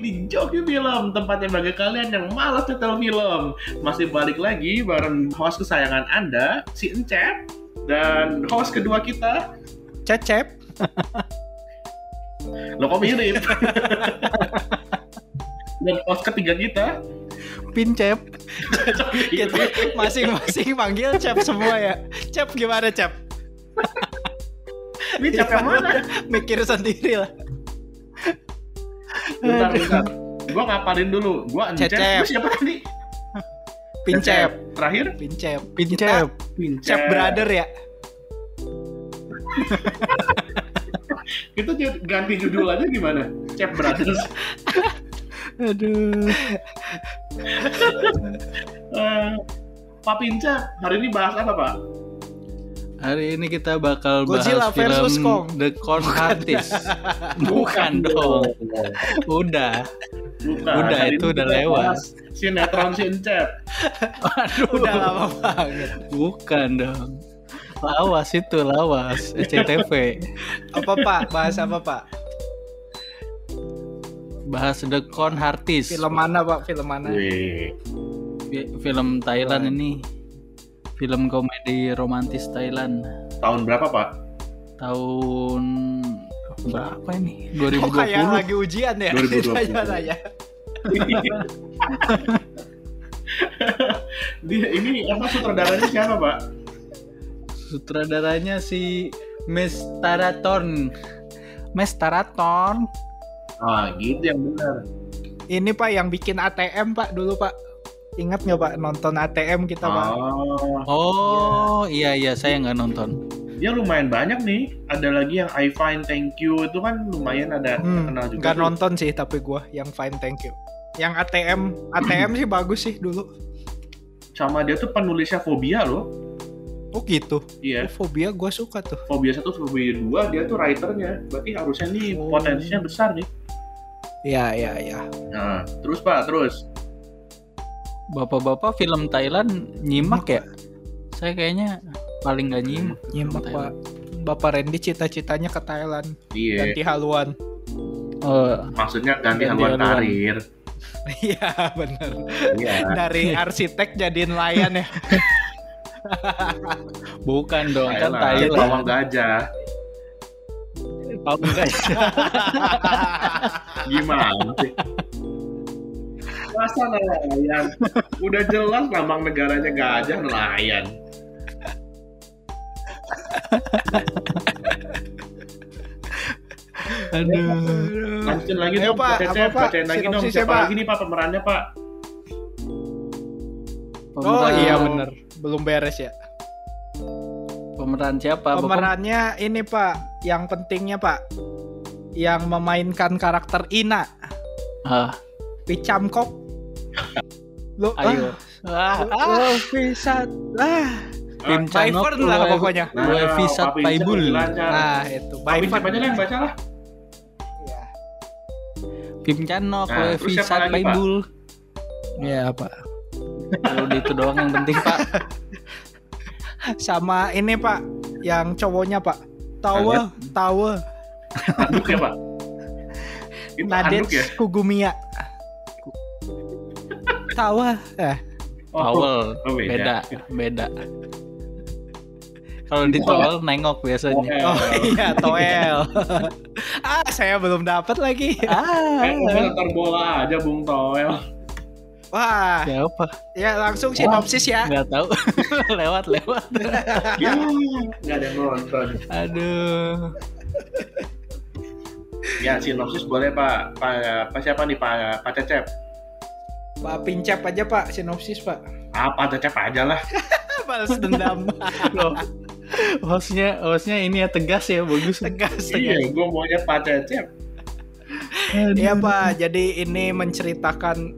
di Joki Film, tempatnya bagi kalian yang malas nyetel film. Masih balik lagi bareng host kesayangan Anda, si Encep, dan host kedua kita, Cecep. lo kok mirip. dan host ketiga kita, Pincep. Kita masing-masing panggil Cep semua ya. Cep gimana Cep? ini Cep yang mana? Mikir sendiri lah. Bentar, bentar. Gua ngapalin dulu. Gua Encep, siapa tadi? Pincep. Terakhir? Pincep. Pincep. Pincep. Cep brother ya. Kita ganti judul aja gimana? Cep Brothers. Aduh. Eh, Pak Pincep, hari ini bahas apa Pak? Hari ini kita bakal Godzilla bahas film versus Kong. The Con Artist. Bukan dong. Udah. Bukan. Udah, Hari itu udah lewat. Sinetron Sincep. Aduh. Udah lama banget. Bukan dong. Lawas itu lawas SCTV. Apa Pak? Bahas apa Pak? Bahas The Con Artist. Film mana Pak? Film mana? Wih. Fi- Film Thailand ini. Film komedi romantis Thailand. Tahun berapa Pak? Tahun berapa ini? Kok kayak 2020. lagi ujian ya? 2020. Ditanya-tanya. Dia ini apa sutradaranya siapa Pak? Sutradaranya si Mestaraton. Mestaraton. Ah gitu yang benar. Ini Pak yang bikin ATM Pak dulu Pak. Ingat nggak Pak nonton ATM kita Pak? Oh, Oh iya iya saya nggak nonton. dia lumayan banyak nih. Ada lagi yang I find thank you itu kan lumayan ada Hmm, terkenal juga. tuh. nonton sih tapi gua yang fine thank you. Yang ATM ATM sih bagus sih dulu. Sama dia tuh penulisnya Fobia loh. Oh gitu. Iya. Oh, fobia gua suka tuh. Fobia satu, Fobia dua, dia tuh writernya. Berarti harusnya nih Oh. potensinya besar nih. Iya iya iya. Nah, terus Pak, terus. Bapak-bapak film Thailand nyimak ya? Saya kayaknya paling nggak nyimak. Nyimak Pak. Bapak Randy cita-citanya ke Thailand Iya. ganti haluan. Oh, Maksudnya ganti Ganti haluan haluan. karir. Iya bener. Iya. Dari arsitek jadi nelayan ya. bukan dong kan Thailand. Thailand. Pawang gajah. Pawang gajah. Gimana sih? Masa nelayan? Udah jelas lambang negaranya gajah nelayan. Aduh. Lanjutin lagi Ayo, dong, Pak. Pak Cecep. Apa, Pak? Bacain lagi dong. Sinopsisnya, Siapa lagi nih Pak pemerannya Pak? Oh Pemeran- iya bener. Belum beres ya. Pemeran siapa? Bapak? Pemerannya ini Pak, yang pentingnya Pak, yang memainkan karakter Ina, Ah, Picamkop. Lo, ayo. Ah, ah, lo bisa, ah, Tim Fern lah pokoknya. Lue Visat Paibul. Nah itu, Pincep Fern. aja lah yang baca lah. Iya. Kim Chanok, Nah, Lue terus siapa Visat lagi, Pak? Paibul. Iya Pak. Kalau itu doang yang penting Pak. Sama ini Pak, yang cowoknya Pak, Tawa, Tawa, Anduk ya Pak? Itu anduk ya? Kugumia. Tawa, eh, Oh, Powell oh, beda, beda. beda. Kalau di tol nengok biasanya. Eh, oh iya Toel. ah saya belum dapat lagi. Ah, Eh, komentar bola aja Bung Toel. Wah, siapa? ya langsung sinopsis ya. Nggak tahu. lewat lewat. Ya, nggak ada yang nonton. Aduh. Ya, sinopsis boleh Pak. Pak, Pak siapa nih Pak? Pak Cecep. Pak Pincap aja Pak, sinopsis Pak. Ah, Pak Cecep aja lah. Balas dendam. Loh. Hostnya, hostnya ini ya tegas ya, bagus. Tegas, Iya, tegas. gue maunya Pak Cecep. Iya Pak, jadi ini menceritakan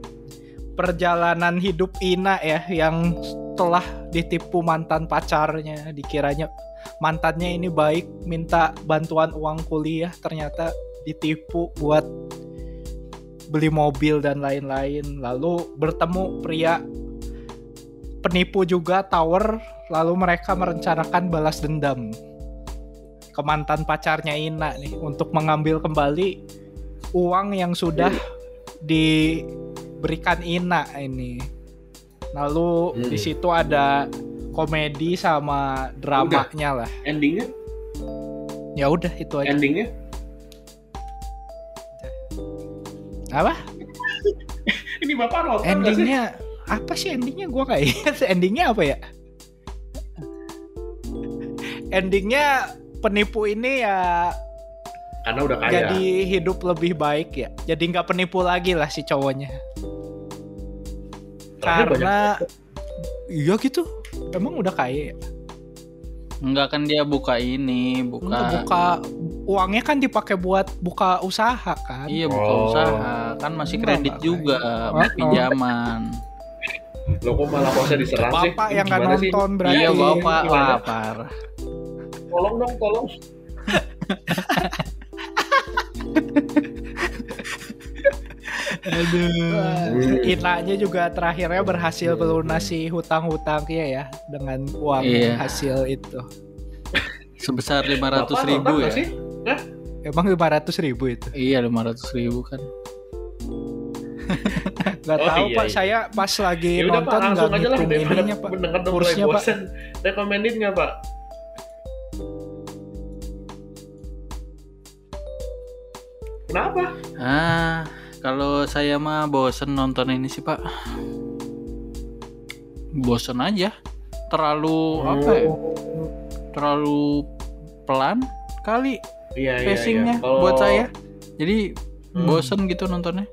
perjalanan hidup Ina ya yang telah ditipu mantan pacarnya. Dikiranya mantannya ini baik, minta bantuan uang kuliah, ternyata ditipu buat beli mobil dan lain-lain. Lalu bertemu pria penipu juga Tower, lalu mereka merencanakan balas dendam ke mantan pacarnya Ina nih untuk mengambil kembali uang yang sudah diberikan Ina ini. Lalu Hmm. di situ ada komedi sama dramanya lah. Endingnya, Ya udah itu aja. endingnya Apa? ini bapak nonton nggak sih? Endingnya apa sih endingnya? Gua nggak ingat endingnya apa ya? Endingnya penipu ini ya Karena udah kaya. jadi hidup lebih baik ya. Jadi nggak penipu lagi lah si cowoknya. Karena iya gitu. Emang udah kaya ya? Enggak kan dia buka ini, Enggak, buka buka uangnya kan dipakai buat buka usaha kan. Iya buka Oh. usaha kan masih Enggak, kredit enggak juga kayak- Oh, pinjaman. Lo kok malah kosnya diserang sih? Bapak yang nggak Gimana sih? nonton berarti. Iya bapak lapar. Tolong dong, tolong. Wah, Inanya juga terakhirnya berhasil melunasi hutang-hutangnya ya dengan uang Iya. hasil itu. Sebesar Bapak 500 ribu nonton ya. nggak sih? Emang 500 ribu itu? Iya 500 ribu kan. Gak Oh, tahu iya, pak, iya. saya pas lagi Ya udah pak, nonton nggak langsung aja lah ininya pak. mendengar Kursnya, Pak. Recommended nggak pak? Kenapa? Ah, kalau saya mah bosen nonton ini sih pak. Bosen aja. Terlalu apa ya? Terlalu pelan kali Iya, iya, pacingnya iya. Kalau buat saya. Jadi Hmm. bosen gitu nontonnya.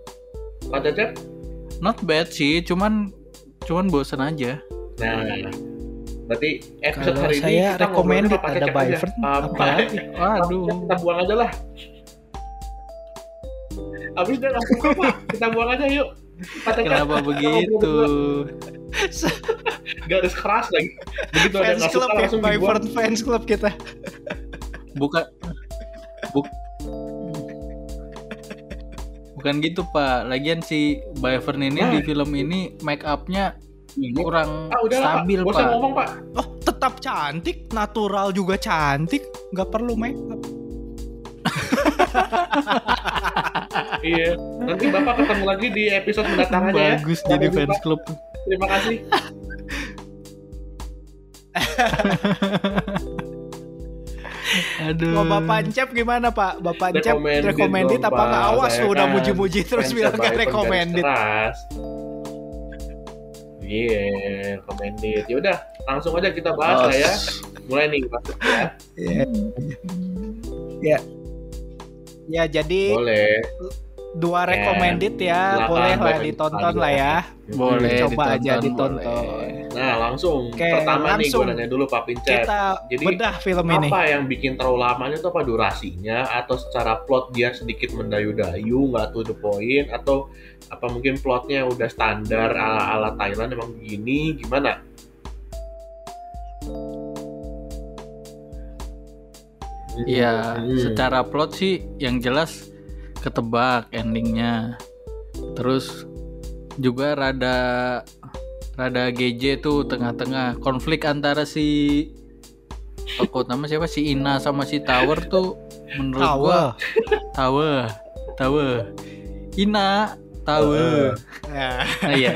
Pak Cecep? Not bad sih, cuman cuman bosen aja. Nah, berarti episode Kalau hari ini saya kita ngobrolin recommended ada Cecep aja. Byvern, apa lagi? Waduh. kita buang aja lah. Habis dia nggak suka pak, kita buang aja yuk. Pak Cecep, Kenapa kita begitu? berdua. Garis keras lagi. Begitu ada Fans nggak club suka ya, langsung. Byvern fans club kita. Bukan buk- Bukan gitu pak. Lagian si Byvern ini Nah. di film ini make upnya kurang Ah udah lah pak, stabil Gak usah pak. ngomong pak. Oh tetap cantik, natural juga cantik, nggak perlu make up. Iya. Nanti bapak ketemu lagi di episode mendatang aja ya. Bagus Sampai jadi jumpa. fans club. Terima kasih. Aduh. Mau Bapak Encep gimana Pak? Bapak Encep Recommended recommended apa nggak? Pak. Awas lu udah kan muji-muji terus bilang nggak garis recommended. Iya, recommended. Ya udah, langsung aja kita bahas Oh, lah ya. Mulai nih, masuk ya. Ya jadi Boleh. Dua recommended ya, boleh lah ditonton lah ya. Boleh Coba aja ditonton. boleh. Nah, langsung. Oke, Pertama nih, langsung. gue nanya dulu Pak Pincet. Kita Jadi, bedah film ini. Apa yang bikin terlalu lamanya tuh apa durasinya atau secara plot dia sedikit mendayu-dayu nggak to the point atau apa mungkin plotnya udah standar ala ala Thailand emang begini gimana? Iya, Hmm. secara plot sih yang jelas ketebak endingnya. Terus juga rada rada GJ tuh tengah-tengah konflik antara si tokoh nama siapa si Ina sama si Tower tuh menurut Tawa. gua Tower Tower Ina Tower Ya. nah, iya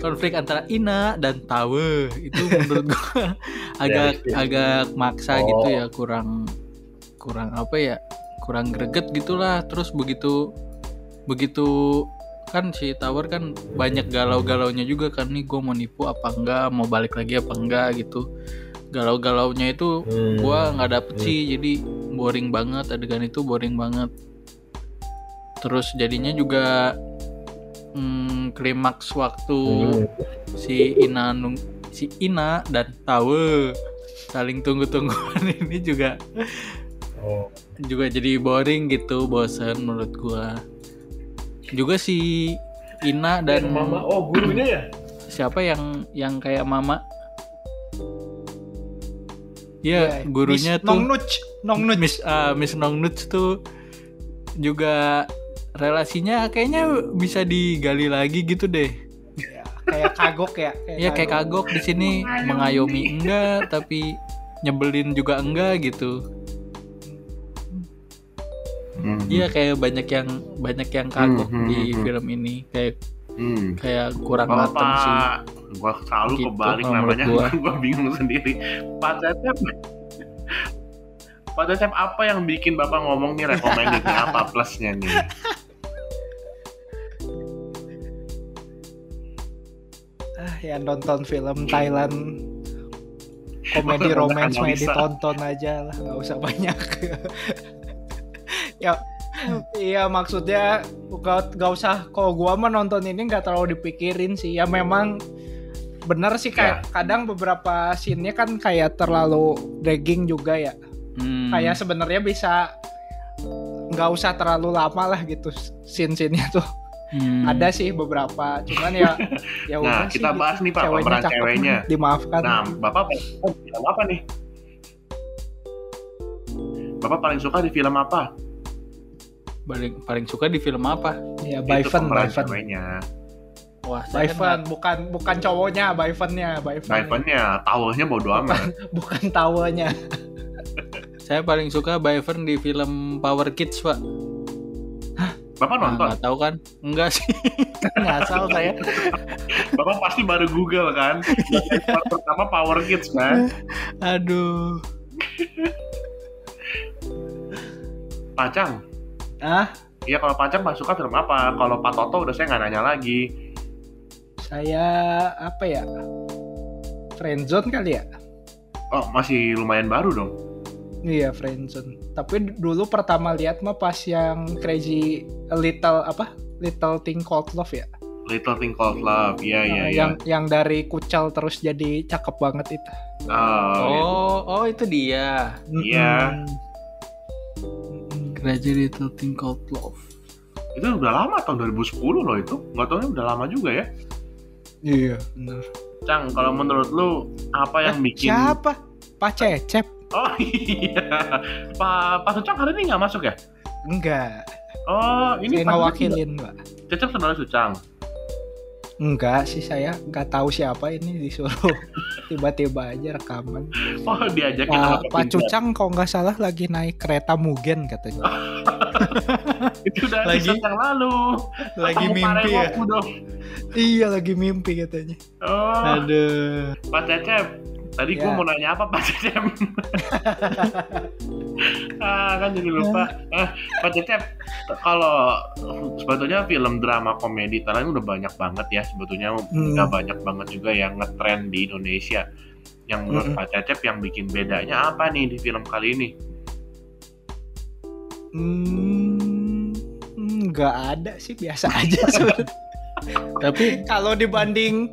konflik antara Ina dan Tower itu menurut gua agak agak maksa Oh. gitu ya kurang kurang apa ya kurang greget gitulah. Terus begitu begitu kan si Tower kan banyak galau-galaunya juga kan. Nih gue mau nipu apa enggak? Mau balik lagi apa enggak gitu. Galau-galaunya itu Hmm. gua nggak dapet sih. Jadi boring banget adegan itu boring banget. Terus jadinya juga hmm, klimaks waktu Hmm. si Ina nung- si Ina dan Tawe saling tunggu-tungguan ini juga Oh. juga jadi boring gitu bosen menurut gua juga si Ina Dan dan mama, oh gurunya ya? siapa yang yang kayak mama ya Ya, gurunya Miss tuh Nongnuch, Nongnuch. Miss ah, Miss Nongnuch tuh juga relasinya kayaknya bisa digali lagi gitu deh. Ya, kayak kagok ya. Ya kayak kagok di sini mengayomi enggak tapi nyebelin juga enggak gitu. Hmm. Iya kayak banyak yang banyak yang kagok Hmm, hmm, di hmm. film ini kayak Hmm. kayak kurang Oh, mateng sih. Gua selalu Gitu, kebalik namanya, menurut gua. bingung sendiri. Pak Cecep, Pak Cecep apa yang bikin Bapak ngomong nih recommended apa plusnya nih? Ah, ya nonton film Thailand komedi romance main analisa. ditonton aja lah, nggak usah banyak. ya, iya maksudnya gak, gak usah. Kalau gua mah nonton ini nggak terlalu dipikirin sih. Ya memang bener sih kayak kadang beberapa scene-nya kan kayak terlalu dragging juga ya. Hmm. Kayak sebenarnya bisa nggak usah terlalu lama lah gitu scene-scene-nya tuh. Hmm. Ada sih beberapa, cuman ya ya Nah, sih kita gitu. bahas nih, Pak, Ceweknya pemeran ceweknya. Dimaafkan. Nah, Bapak film apa nih? Bapak paling suka di film apa? Paling paling suka di film apa? ya Byfan, pemeran Byfan. Wah, kan Byfan, bukan bukan cowoknya, Byfannya, Byfan. Byfan-nya, towelnya bodo amat. Bukan tawanya. saya paling suka Byfern di film Power Kids, Pak. Bapak Nah, nonton? nggak tahu kan? Enggak sih. Ngasal saya. Bapak pasti baru Google kan? Part pertama Power Kids kan? Aduh. Pacang. Ah, Iya kalau Pacang Pak suka film apa? Kalau Pak Toto udah saya nggak nanya lagi. saya apa ya? Friendzone kali ya? Oh masih lumayan baru dong. Iya, Friendzone. Tapi dulu pertama lihat mah pas yang Crazy Little apa? Little Thing Called Love ya. Little Thing Called Love. Iya iya Nah, iya. yang yang dari kucel terus jadi cakep banget itu. Oh, gitu. Oh, oh itu dia. Iya. Mm-mm. Gradually Little Thing Called Love. Itu udah lama tahun 2010 loh itu. Nggak tahu udah lama juga ya. Iya, benar. Cang, kalau menurut lu apa yang Eh, bikin? Siapa? Pak Cecep? Oh iya. Pak Pak Sucang hari ini nggak masuk ya? Enggak. Oh ini Saya Pak Mbak. juga- Cecep saudara Sucang. Enggak sih saya nggak tahu siapa ini disuruh tiba-tiba aja rekaman. Oh diajakin sama Pak, Pepinda. Cucang kalau nggak salah lagi naik kereta Mugen katanya. Itu udah Lagi- yang lalu. Lagi Ketemu mimpi ya? Dong. iya lagi mimpi katanya. Oh, Aduh. Pak Cecep. Tadi gue Ya. mau nanya apa Pak Cecep? ah kan jadi lupa. Eh, Pak Cecep, kalau sebetulnya film drama komedi Thailand udah banyak banget ya sebetulnya Hmm. udah banyak banget juga yang ngetrend di Indonesia. Yang menurut Mm-mm. Pak Cecep yang bikin bedanya apa nih di film kali ini? Hmm, nggak ada sih biasa aja sebenarnya. Tapi Kalau dibanding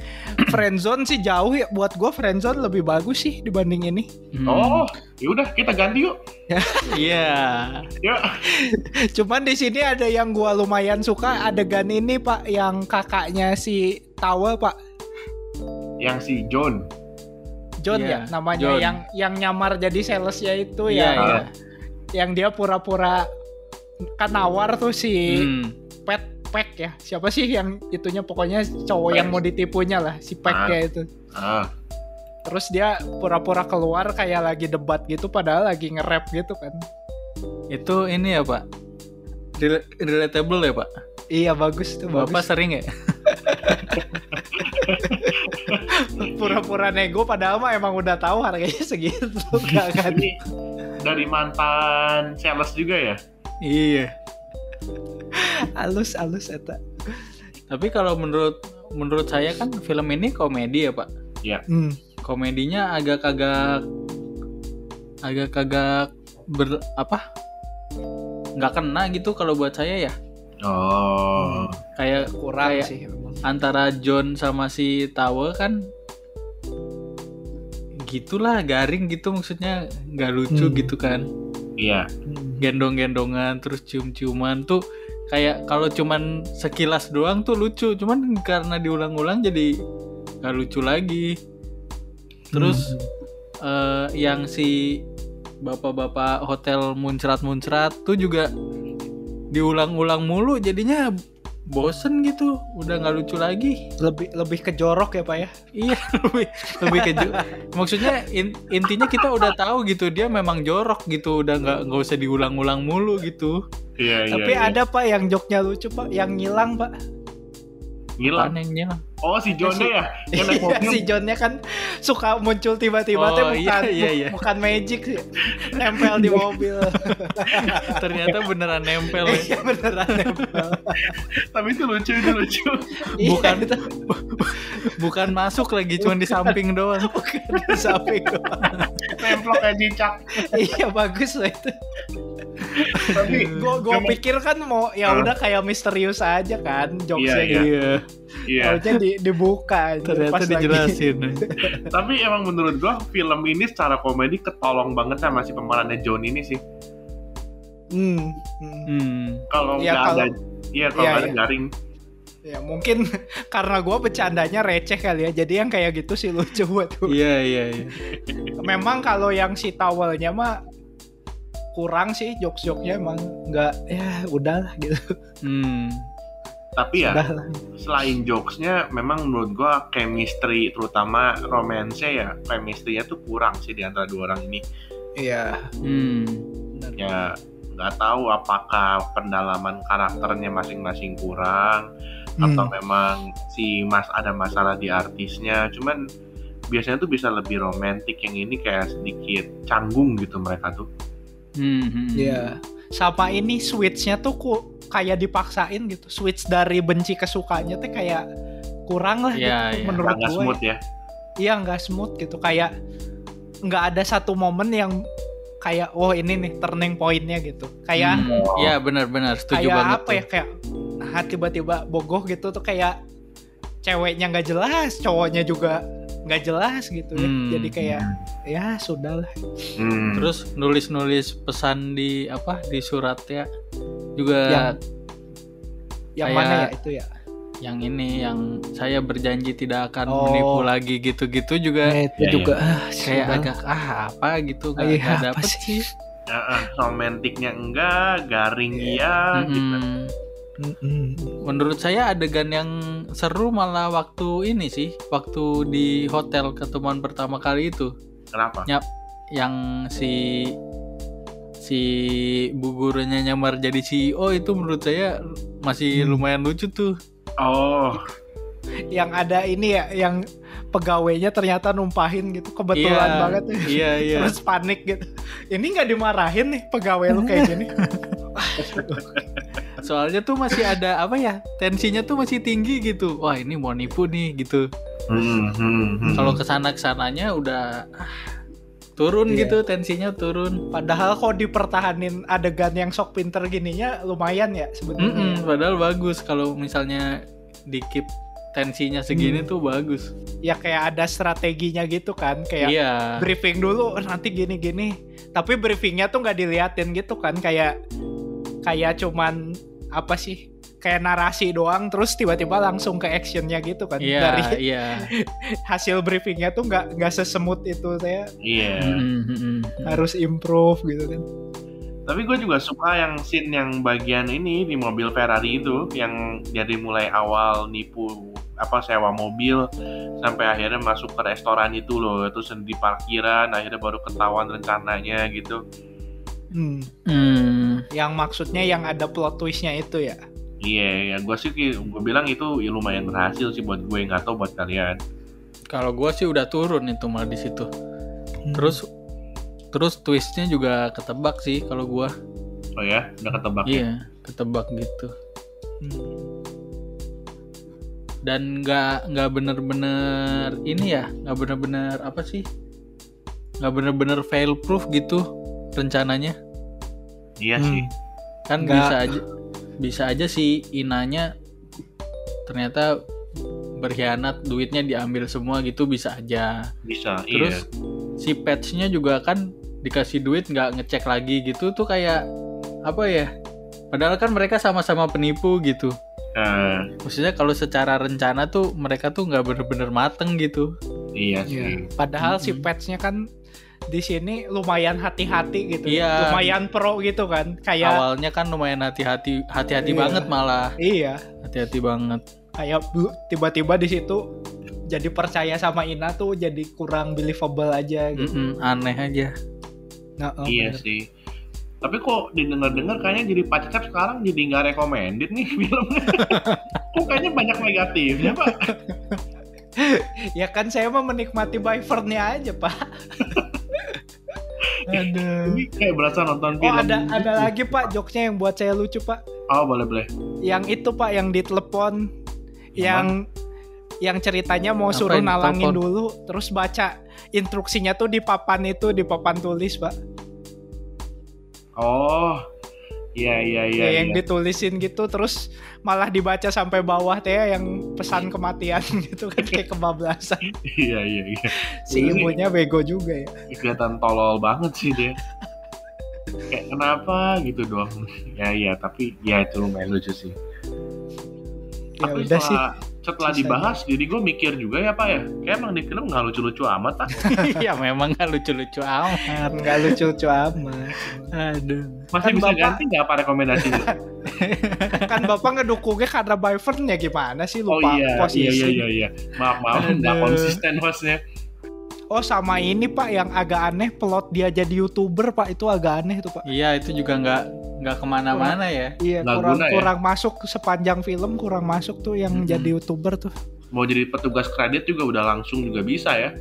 Friendzone sih jauh ya. Buat gua Friendzone lebih bagus sih dibanding ini. hmm, Oh, yaudah kita ganti yuk. iya. Yuk. Cuman di sini ada yang gua lumayan suka adegan ini Pak, yang kakaknya si Tawa Pak. Yang si John. John Iya, ya namanya John. yang yang nyamar jadi salesnya itu Iya, ya. iya. Yang dia pura-pura kan nawar tuh si Hmm. Pek ya. Siapa sih yang itunya pokoknya cowok Pek. yang mau ditipunya lah si Peknya itu. Ah, Terus dia pura-pura keluar kayak lagi debat gitu padahal lagi nge-rap gitu kan. Itu ini ya, Pak. Rel- Relatable ya, Pak. Iya bagus tuh Bapak bagus. sering ya? Pura-pura nego padahal mah emang udah tahu harganya segitu Gak kan. ini dari mantan sales juga ya? iya. Halus halus eta. Tapi kalau menurut menurut saya kan film ini komedi ya, Pak. Hmm. Komedinya agak kagak agak kagak ber apa? nggak kena gitu kalau buat saya ya. Oh. Kayak Kurang kayak sih antara John sama si Tawa kan gitulah garing gitu maksudnya nggak lucu Hmm. gitu kan Iya. Hmm. gendong-gendongan terus cium-ciuman tuh kayak kalau cuman sekilas doang tuh lucu. Cuman karena diulang-ulang jadi nggak lucu lagi. Terus eh, yang si bapak-bapak hotel muncrat-muncrat tuh juga diulang-ulang mulu. Jadinya bosen gitu udah nggak lucu lagi lebih lebih ke jorok ya pak ya iya lebih lebih ke maksudnya in- intinya kita udah tahu gitu dia memang jorok gitu udah nggak nggak usah diulang-ulang mulu gitu Iya, iya. tapi iya. ada pak yang joknya lucu pak yang ngilang pak Gila. panennya Oh, si Jonnya ya? Yang naik Iya mobil. si Johnnya kan suka muncul tiba-tiba Oh, tuh bukan iya, iya, iya. bukan magic sih nempel di mobil ternyata beneran nempel ya. iya beneran nempel Tapi itu lucu, itu lucu. Bukan. Iya, itu bukan masuk lagi cuma di samping doang bukan di samping doang. Nemplok kayak cicak. iya bagus lah itu Tapi gue gue pikir kan mau ya udah kayak misterius aja kan jokesnya Iya, gitu iya Iya. Taunya di, dibuka aja ternyata pas lagi. dijelasin Tapi emang menurut gua film ini secara komedi ketolong banget sama si pemerannya John ini sih. Hmm, hmm. Kalau Iya, nggak ada, kalau- iya kalau Iya, nggak ada iya. garing. Ya mungkin karena gue bercandanya receh kali ya Jadi yang kayak gitu sih lucu buat gue iya iya iya Memang kalau yang si towelnya mah kurang sih jokes-jokesnya emang nggak ya udahlah gitu hmm. Tapi ya Udahlah. selain jokesnya, memang menurut gua chemistry terutama romance ya chemistry-nya tuh kurang sih di antara dua orang ini. Iya Hmm. Ya nggak tahu apakah pendalaman karakternya masing-masing kurang Hmm. atau memang si Mas ada masalah di artisnya. Cuman biasanya tuh bisa lebih romantis yang ini kayak sedikit canggung gitu mereka tuh. Hmm, hmm. Iya Sama ini switchnya tuh ku, kayak dipaksain gitu Switch dari benci ke sukanya tuh kayak kurang lah Iya, gitu iya. menurut Nggak gue smooth ya. Iya nggak smooth gitu kayak nggak ada satu momen yang kayak oh ini nih turning pointnya gitu kayak Hmm. Iya benar-benar setuju kayak banget apa tuh. ya kayak nah tiba-tiba bogoh gitu tuh kayak ceweknya nggak jelas cowoknya juga nggak jelas gitu ya Hmm. jadi kayak ya sudah lah Hmm. Terus nulis-nulis pesan di apa di surat ya juga Yang- yang Kayak- mana ya itu ya yang ini yang saya berjanji tidak akan Oh. menipu lagi gitu-gitu juga Eh, itu Iya, juga ah, kayak sudah. agak ah apa gitu nggak apa dapet sih? sih. Ya, ah, romantiknya enggak, garing iya, gitu. Mm-mm. Menurut saya adegan yang seru malah waktu ini sih, waktu di hotel ketemuan pertama kali itu, Kenapa? yang si si bu gurunya nyamar jadi CEO itu menurut saya masih Hmm. lumayan lucu tuh. Oh, yang ada ini ya yang pegawainya ternyata numpahin gitu kebetulan Iya, banget ya. Iya iya. terus panik gitu ini nggak dimarahin nih pegawai lu kayak gini Soalnya tuh masih ada apa ya? Tensinya tuh masih tinggi gitu. Wah, ini mau nipu nih gitu. Hmm, hmm, hmm. Kalau ke sana ke sananya udah ah, turun Iya. gitu tensinya turun. padahal kok dipertahanin adegan yang sok pinter gininya lumayan ya sebenarnya Mm-mm, padahal bagus kalau misalnya di keep tensinya segini Hmm. tuh bagus. ya kayak ada strateginya gitu kan kayak Iya. briefing dulu nanti gini-gini tapi briefingnya tuh nggak diliatin gitu kan kayak kayak cuman apa sih kayak narasi doang terus tiba-tiba langsung ke actionnya gitu kan Iya, dari iya. hasil briefingnya tuh nggak nggak sesemut itu saya Iya. Mm-mm. harus improve gitu kan Tapi gue juga suka yang scene yang bagian ini di mobil Ferrari itu yang dari mulai awal nipu apa sewa mobil sampai akhirnya masuk ke restoran itu loh terus di parkiran akhirnya baru ketahuan rencananya gitu Hmm. Hmm, yang maksudnya yang ada plot twistnya itu ya iya ya gue sih gue bilang itu ya lumayan berhasil sih buat gue nggak tahu buat kalian kalau gua sih udah turun itu malah di situ. Terus terus twistnya juga ketebak sih kalau gua. oh ya udah ketebak ya Iya, ketebak gitu. Hmm. dan nggak nggak bener-bener ini ya nggak bener-bener apa sih nggak bener-bener fail proof gitu rencananya iya Hmm. sih kan Nggak. bisa aja bisa aja si inanya ternyata berkhianat duitnya diambil semua gitu bisa aja bisa terus si patchnya juga kan dikasih duit nggak ngecek lagi gitu tuh kayak apa ya padahal kan mereka sama-sama penipu gitu iya Eh, maksudnya kalau secara rencana tuh mereka tuh nggak bener-bener mateng gitu iya Iya. sih Padahal si Mm-mm. patchnya kan di sini lumayan hati-hati gitu. Iya. Lumayan pro gitu kan. Kayak Awalnya kan lumayan hati-hati, hati-hati Iya. banget malah, iya, hati-hati banget. kayak bu- tiba-tiba di situ jadi percaya sama Ina tuh jadi kurang believable aja gitu. Aneh aja. Nah, oh, iya bener. sih. Tapi kok didengar-dengar kayaknya jadi Pak Cecep sekarang jadi nggak recommended nih filmnya. kok kayaknya banyak negatifnya Pak? Ya kan saya mah menikmati Byvern-nya aja, Pak. Aduh. Ini kayak berasa nonton Oh, film. ada ada lagi, Pak, jokesnya yang buat saya lucu, Pak. Oh boleh boleh. Yang itu, Pak, yang ditelepon yang yang ceritanya mau Apa suruh yang nalangin ditelepon? dulu, terus baca instruksinya tuh di papan itu, di papan tulis, Pak. Oh iya iya iya. ya, yang iya. ditulisin gitu terus malah dibaca sampai bawah teh yang pesan kematian gitu kan kayak kebablasan Iya iya iya. si ibunya bego juga ya kelihatan tolol banget sih dia. Kayak kenapa gitu doang. Ya iya tapi ya itu lumayan lucu sih. ya Tapi udah sih setelah, dibahas, jadi gue mikir juga ya pak ya. Kayak emang di film nggak lucu-lucu amat pak. ya memang kan lucu-lucu amat. nggak lucu-lucu amat Aduh. Masih Kan bisa Bapak- ganti nggak apa rekomendasinya? kan bapak ngedukungnya karena Byvern ya gimana sih oh lupa iya, posisi iya iya iya iya. Maaf maaf nggak konsisten hostnya. oh sama ini pak yang agak aneh plot dia jadi youtuber pak itu agak aneh tuh pak Iya itu juga nggak nggak ke mana-mana ya. iya Nggak kurang guna ya? kurang masuk sepanjang film kurang masuk tuh yang Mm-mm. jadi youtuber tuh Mau jadi petugas kredit juga udah langsung juga bisa ya.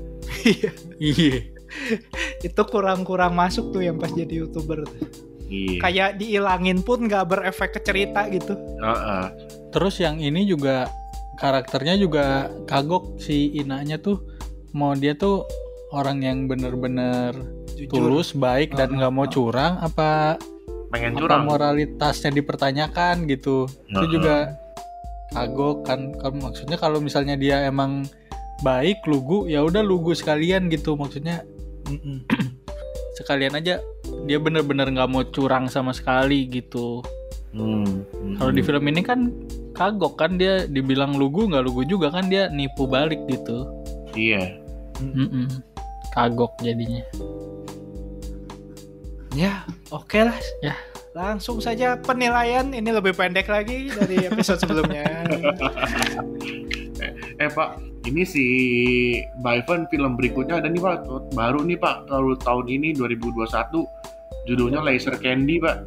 Iya. itu kurang-kurang masuk tuh yang pas jadi youtuber tuh. Iya. kayak diilangin pun nggak berefek ke cerita gitu Heeh. Terus yang ini juga karakternya juga kagok si Inanya tuh mau dia tuh orang yang bener-bener tulus, baik dan nggak mau curang apa Pengen apa curang. moralitasnya dipertanyakan gitu. Itu Heeh. juga kagok kan, kan maksudnya kalau misalnya dia emang baik lugu ya udah lugu sekalian gitu maksudnya sekalian aja dia bener-bener nggak mau curang sama sekali gitu. Hmm. Kalau di film ini kan kagok kan dia dibilang lugu nggak lugu juga kan dia nipu balik gitu. Iya. Mm-mm. Kagok jadinya. Ya oke lah Ya. langsung saja penilaian ini lebih pendek lagi dari episode sebelumnya Eh pak, ini si Byron film berikutnya ada nih pak, baru nih pak, tahun tahun ini 2021, judulnya Laser Candy pak.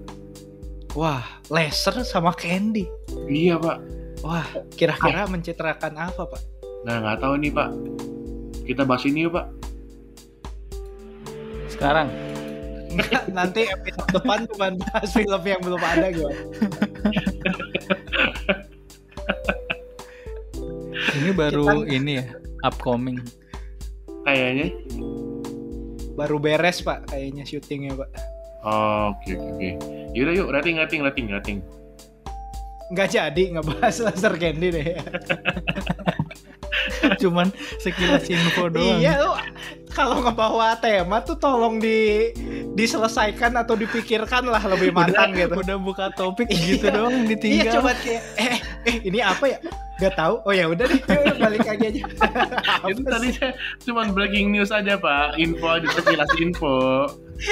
wah laser sama candy Iya pak. wah kira-kira mencitrakan apa pak Nah nggak tahu nih pak. Kita bahas ini yuk pak. Sekarang nanti episode depan cuma bahas film yang belum ada gitu ini baru Kita- ini ya upcoming. Kayaknya. baru beres pak kayaknya syutingnya pak Oh, Oke oke oke. Yaudah yuk rating rating rating rating. nggak jadi ngebahas laser candy deh Cuman sekilas info doang. Iya lu kalau ngebawa tema tuh tolong di diselesaikan atau dipikirkan lah lebih matang gitu. Udah buka topik Iya. gitu doang Iya ditinggal. coba kayak eh eh ini apa ya? Gak tahu. Oh ya udah deh, balik lagi aja. Itu tadi cuma breaking news aja pak, info aja sekilas info.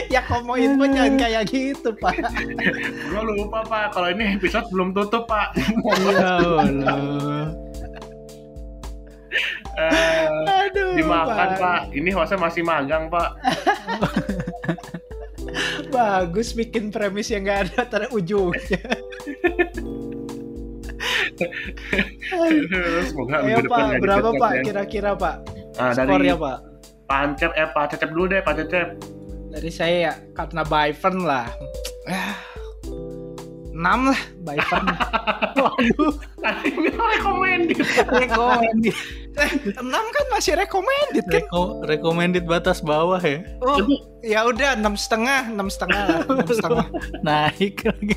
ya komo info jangan kayak gitu, Pak. Gue lupa pak, kalau ini episode belum tutup pak. Ya Allah. Eh, Aduh. dimakan pak. Ini hostnya masih magang pak. Bagus bikin premis yang gak ada tar ujungnya. Semoga Ayo Pak, nggak berapa Pak ya. kira-kira Pak? Ah, dari Skornya Pak. Pancep eh Pak Cecep dulu deh Pak Cecep. Dari saya ya karena Byvern lah. Ah, 6 lah Byvern. Waduh, Tadi bilang recommended. recommended. Eh, 6 kan masih recommended kan? Reko- recommended batas bawah ya. Oh, ya udah enam setengah, enam setengah enam setengah. Naik lagi.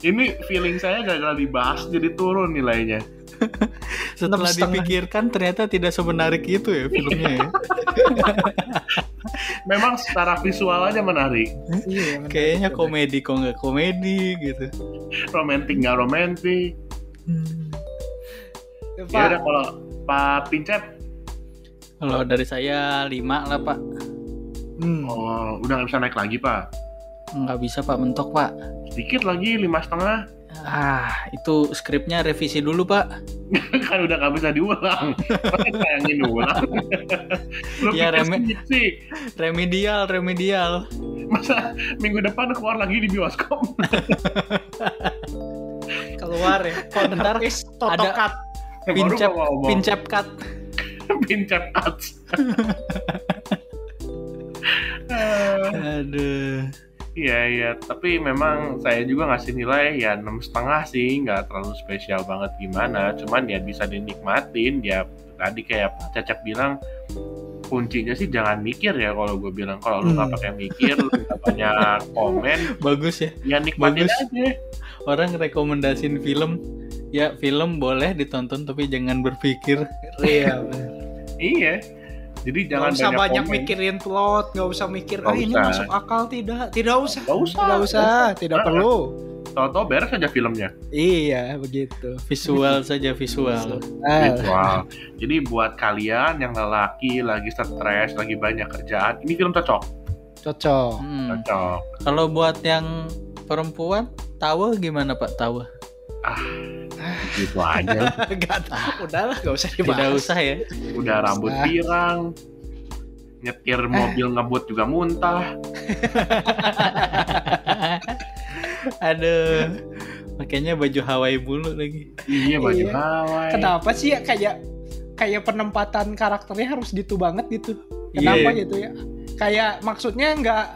Ini feeling saya gagal dibahas jadi turun nilainya. Setelah dipikirkan ternyata tidak semenarik itu ya filmnya ya. Memang secara visual aja menarik. Iya. Kayaknya komedi kok nggak komedi gitu. Romantis nggak romantis. Ya, Ya udah kalau Pak Pincep Kalau dari saya 5 lah pak. Hmm. Oh, udah nggak bisa naik lagi pak. Nggak bisa pak mentok pak. Sedikit lagi lima setengah. Ah itu skripnya revisi dulu pak. kan udah nggak bisa diulang. Sayangin ulang. Lu Ya, sedikit sih. Remedial remedial. Masa minggu depan keluar lagi di bioskop. Keluar ya. Kalau Ntar ada- Pincap pincap cut. Pincap. Eh, Aduh. Iya iya, tapi memang saya juga ngasih nilai ya enam setengah sih, nggak terlalu spesial banget gimana. Cuman ya bisa dinikmatin. Ya tadi kayak Cacak bilang kuncinya sih jangan mikir ya kalau gue bilang kalau lu nggak Hmm. pakai mikir, lu nggak banyak komen, Bagus ya. ya nikmatin Bagus. aja. Orang rekomendasiin film. Ya film boleh ditonton tapi jangan berpikir. Iya. Iya. Jadi Gak jangan usah banyak komen. mikirin plot, gak usah mikir, Nggak ah ini usah. masuk akal tidak, tidak usah, Nggak usah. tidak usah, tidak Nah. perlu. Tahu-tahu beres aja filmnya. Iya, begitu. Visual saja visual. Wow. Jadi buat kalian yang lelaki lagi stres, lagi banyak kerjaan, ini film cocok. cocok. Hmm. Cocok. Kalau buat yang perempuan, tahu gimana Pak tahu? Gitu aja. Gak tahu, udahlah, gak usah Tidak dibahas. usah ya. Udah rambut Usah. pirang, nyetir mobil ngebut juga muntah. Aduh. Makanya baju Hawaii bulu lagi. Iya baju Iya. Hawaii. Kenapa sih ya kayak kayak penempatan karakternya harus gitu banget gitu? Iya. Kenapa gitu ya? Kayak maksudnya nggak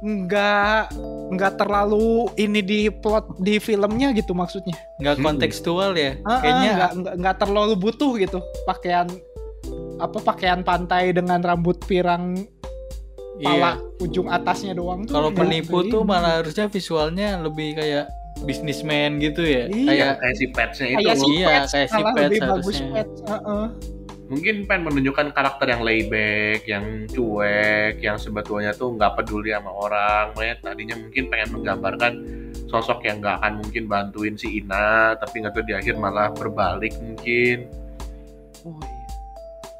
nggak nggak terlalu ini di plot di filmnya gitu maksudnya. Nggak Hmm. kontekstual ya. Kayaknya nggak nggak nggak terlalu butuh gitu pakaian apa pakaian pantai dengan rambut pirang iya. pala ujung atasnya doang tuh. Kalau penipu tuh malah harusnya visualnya lebih kayak bisnismen gitu ya. Iya. Kayak kayak si Petsnya itu. kayak si Iya, Pets, kayak si Pets lebih bagus harusnya. Pets. Heeh. Mungkin pengen menunjukkan karakter yang layback, yang cuek, yang sebetulnya tuh nggak peduli sama orang. Makanya tadinya mungkin pengen menggambarkan sosok yang nggak akan mungkin bantuin si Ina, tapi nggak tahu di akhir malah berbalik mungkin. Oh, iya.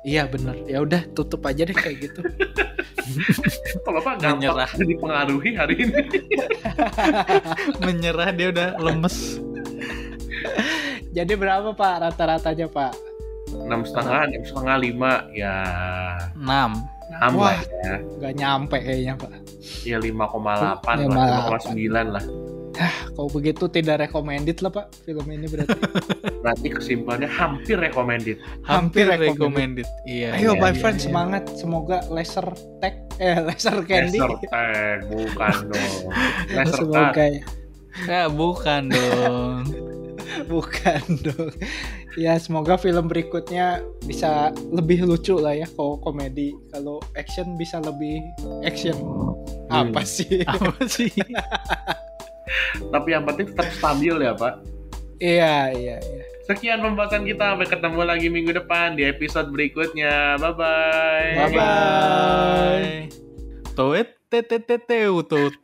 Iya bener. Ya udah tutup aja deh kayak gitu. Kalau Pak gampang Menyerah. dipengaruhi hari ini. menyerah dia udah lemes. Jadi berapa Pak rata-ratanya Pak? Enam setengah, enam setengah lima, ya 6. enam Wah. lah ya. Gak nyampe kayaknya Pak. Ya 5,8 5,8. lah, 5,9 lah. Kalau begitu tidak recommended lah Pak film ini berarti. Berarti kesimpulannya hampir recommended. Hampir Hampir recommended. Iya. Ayo iya, my iya, friend iya. semangat. Semoga laser tag eh laser candy. Laser tag, bukan dong. Laser tag. Semoga ya. Ya, bukan dong. Bukan dong. Ya semoga film berikutnya bisa lebih lucu lah ya kalau komedi. Kalau action bisa lebih action. Hmm. Apa sih? Apa sih? Tapi yang penting tetap stabil ya Pak. Iya iya iya. Sekian pembahasan kita. Sampai ketemu lagi minggu depan di episode berikutnya. Bye-bye. Bye-bye. Bye. Toet teteteteu tut.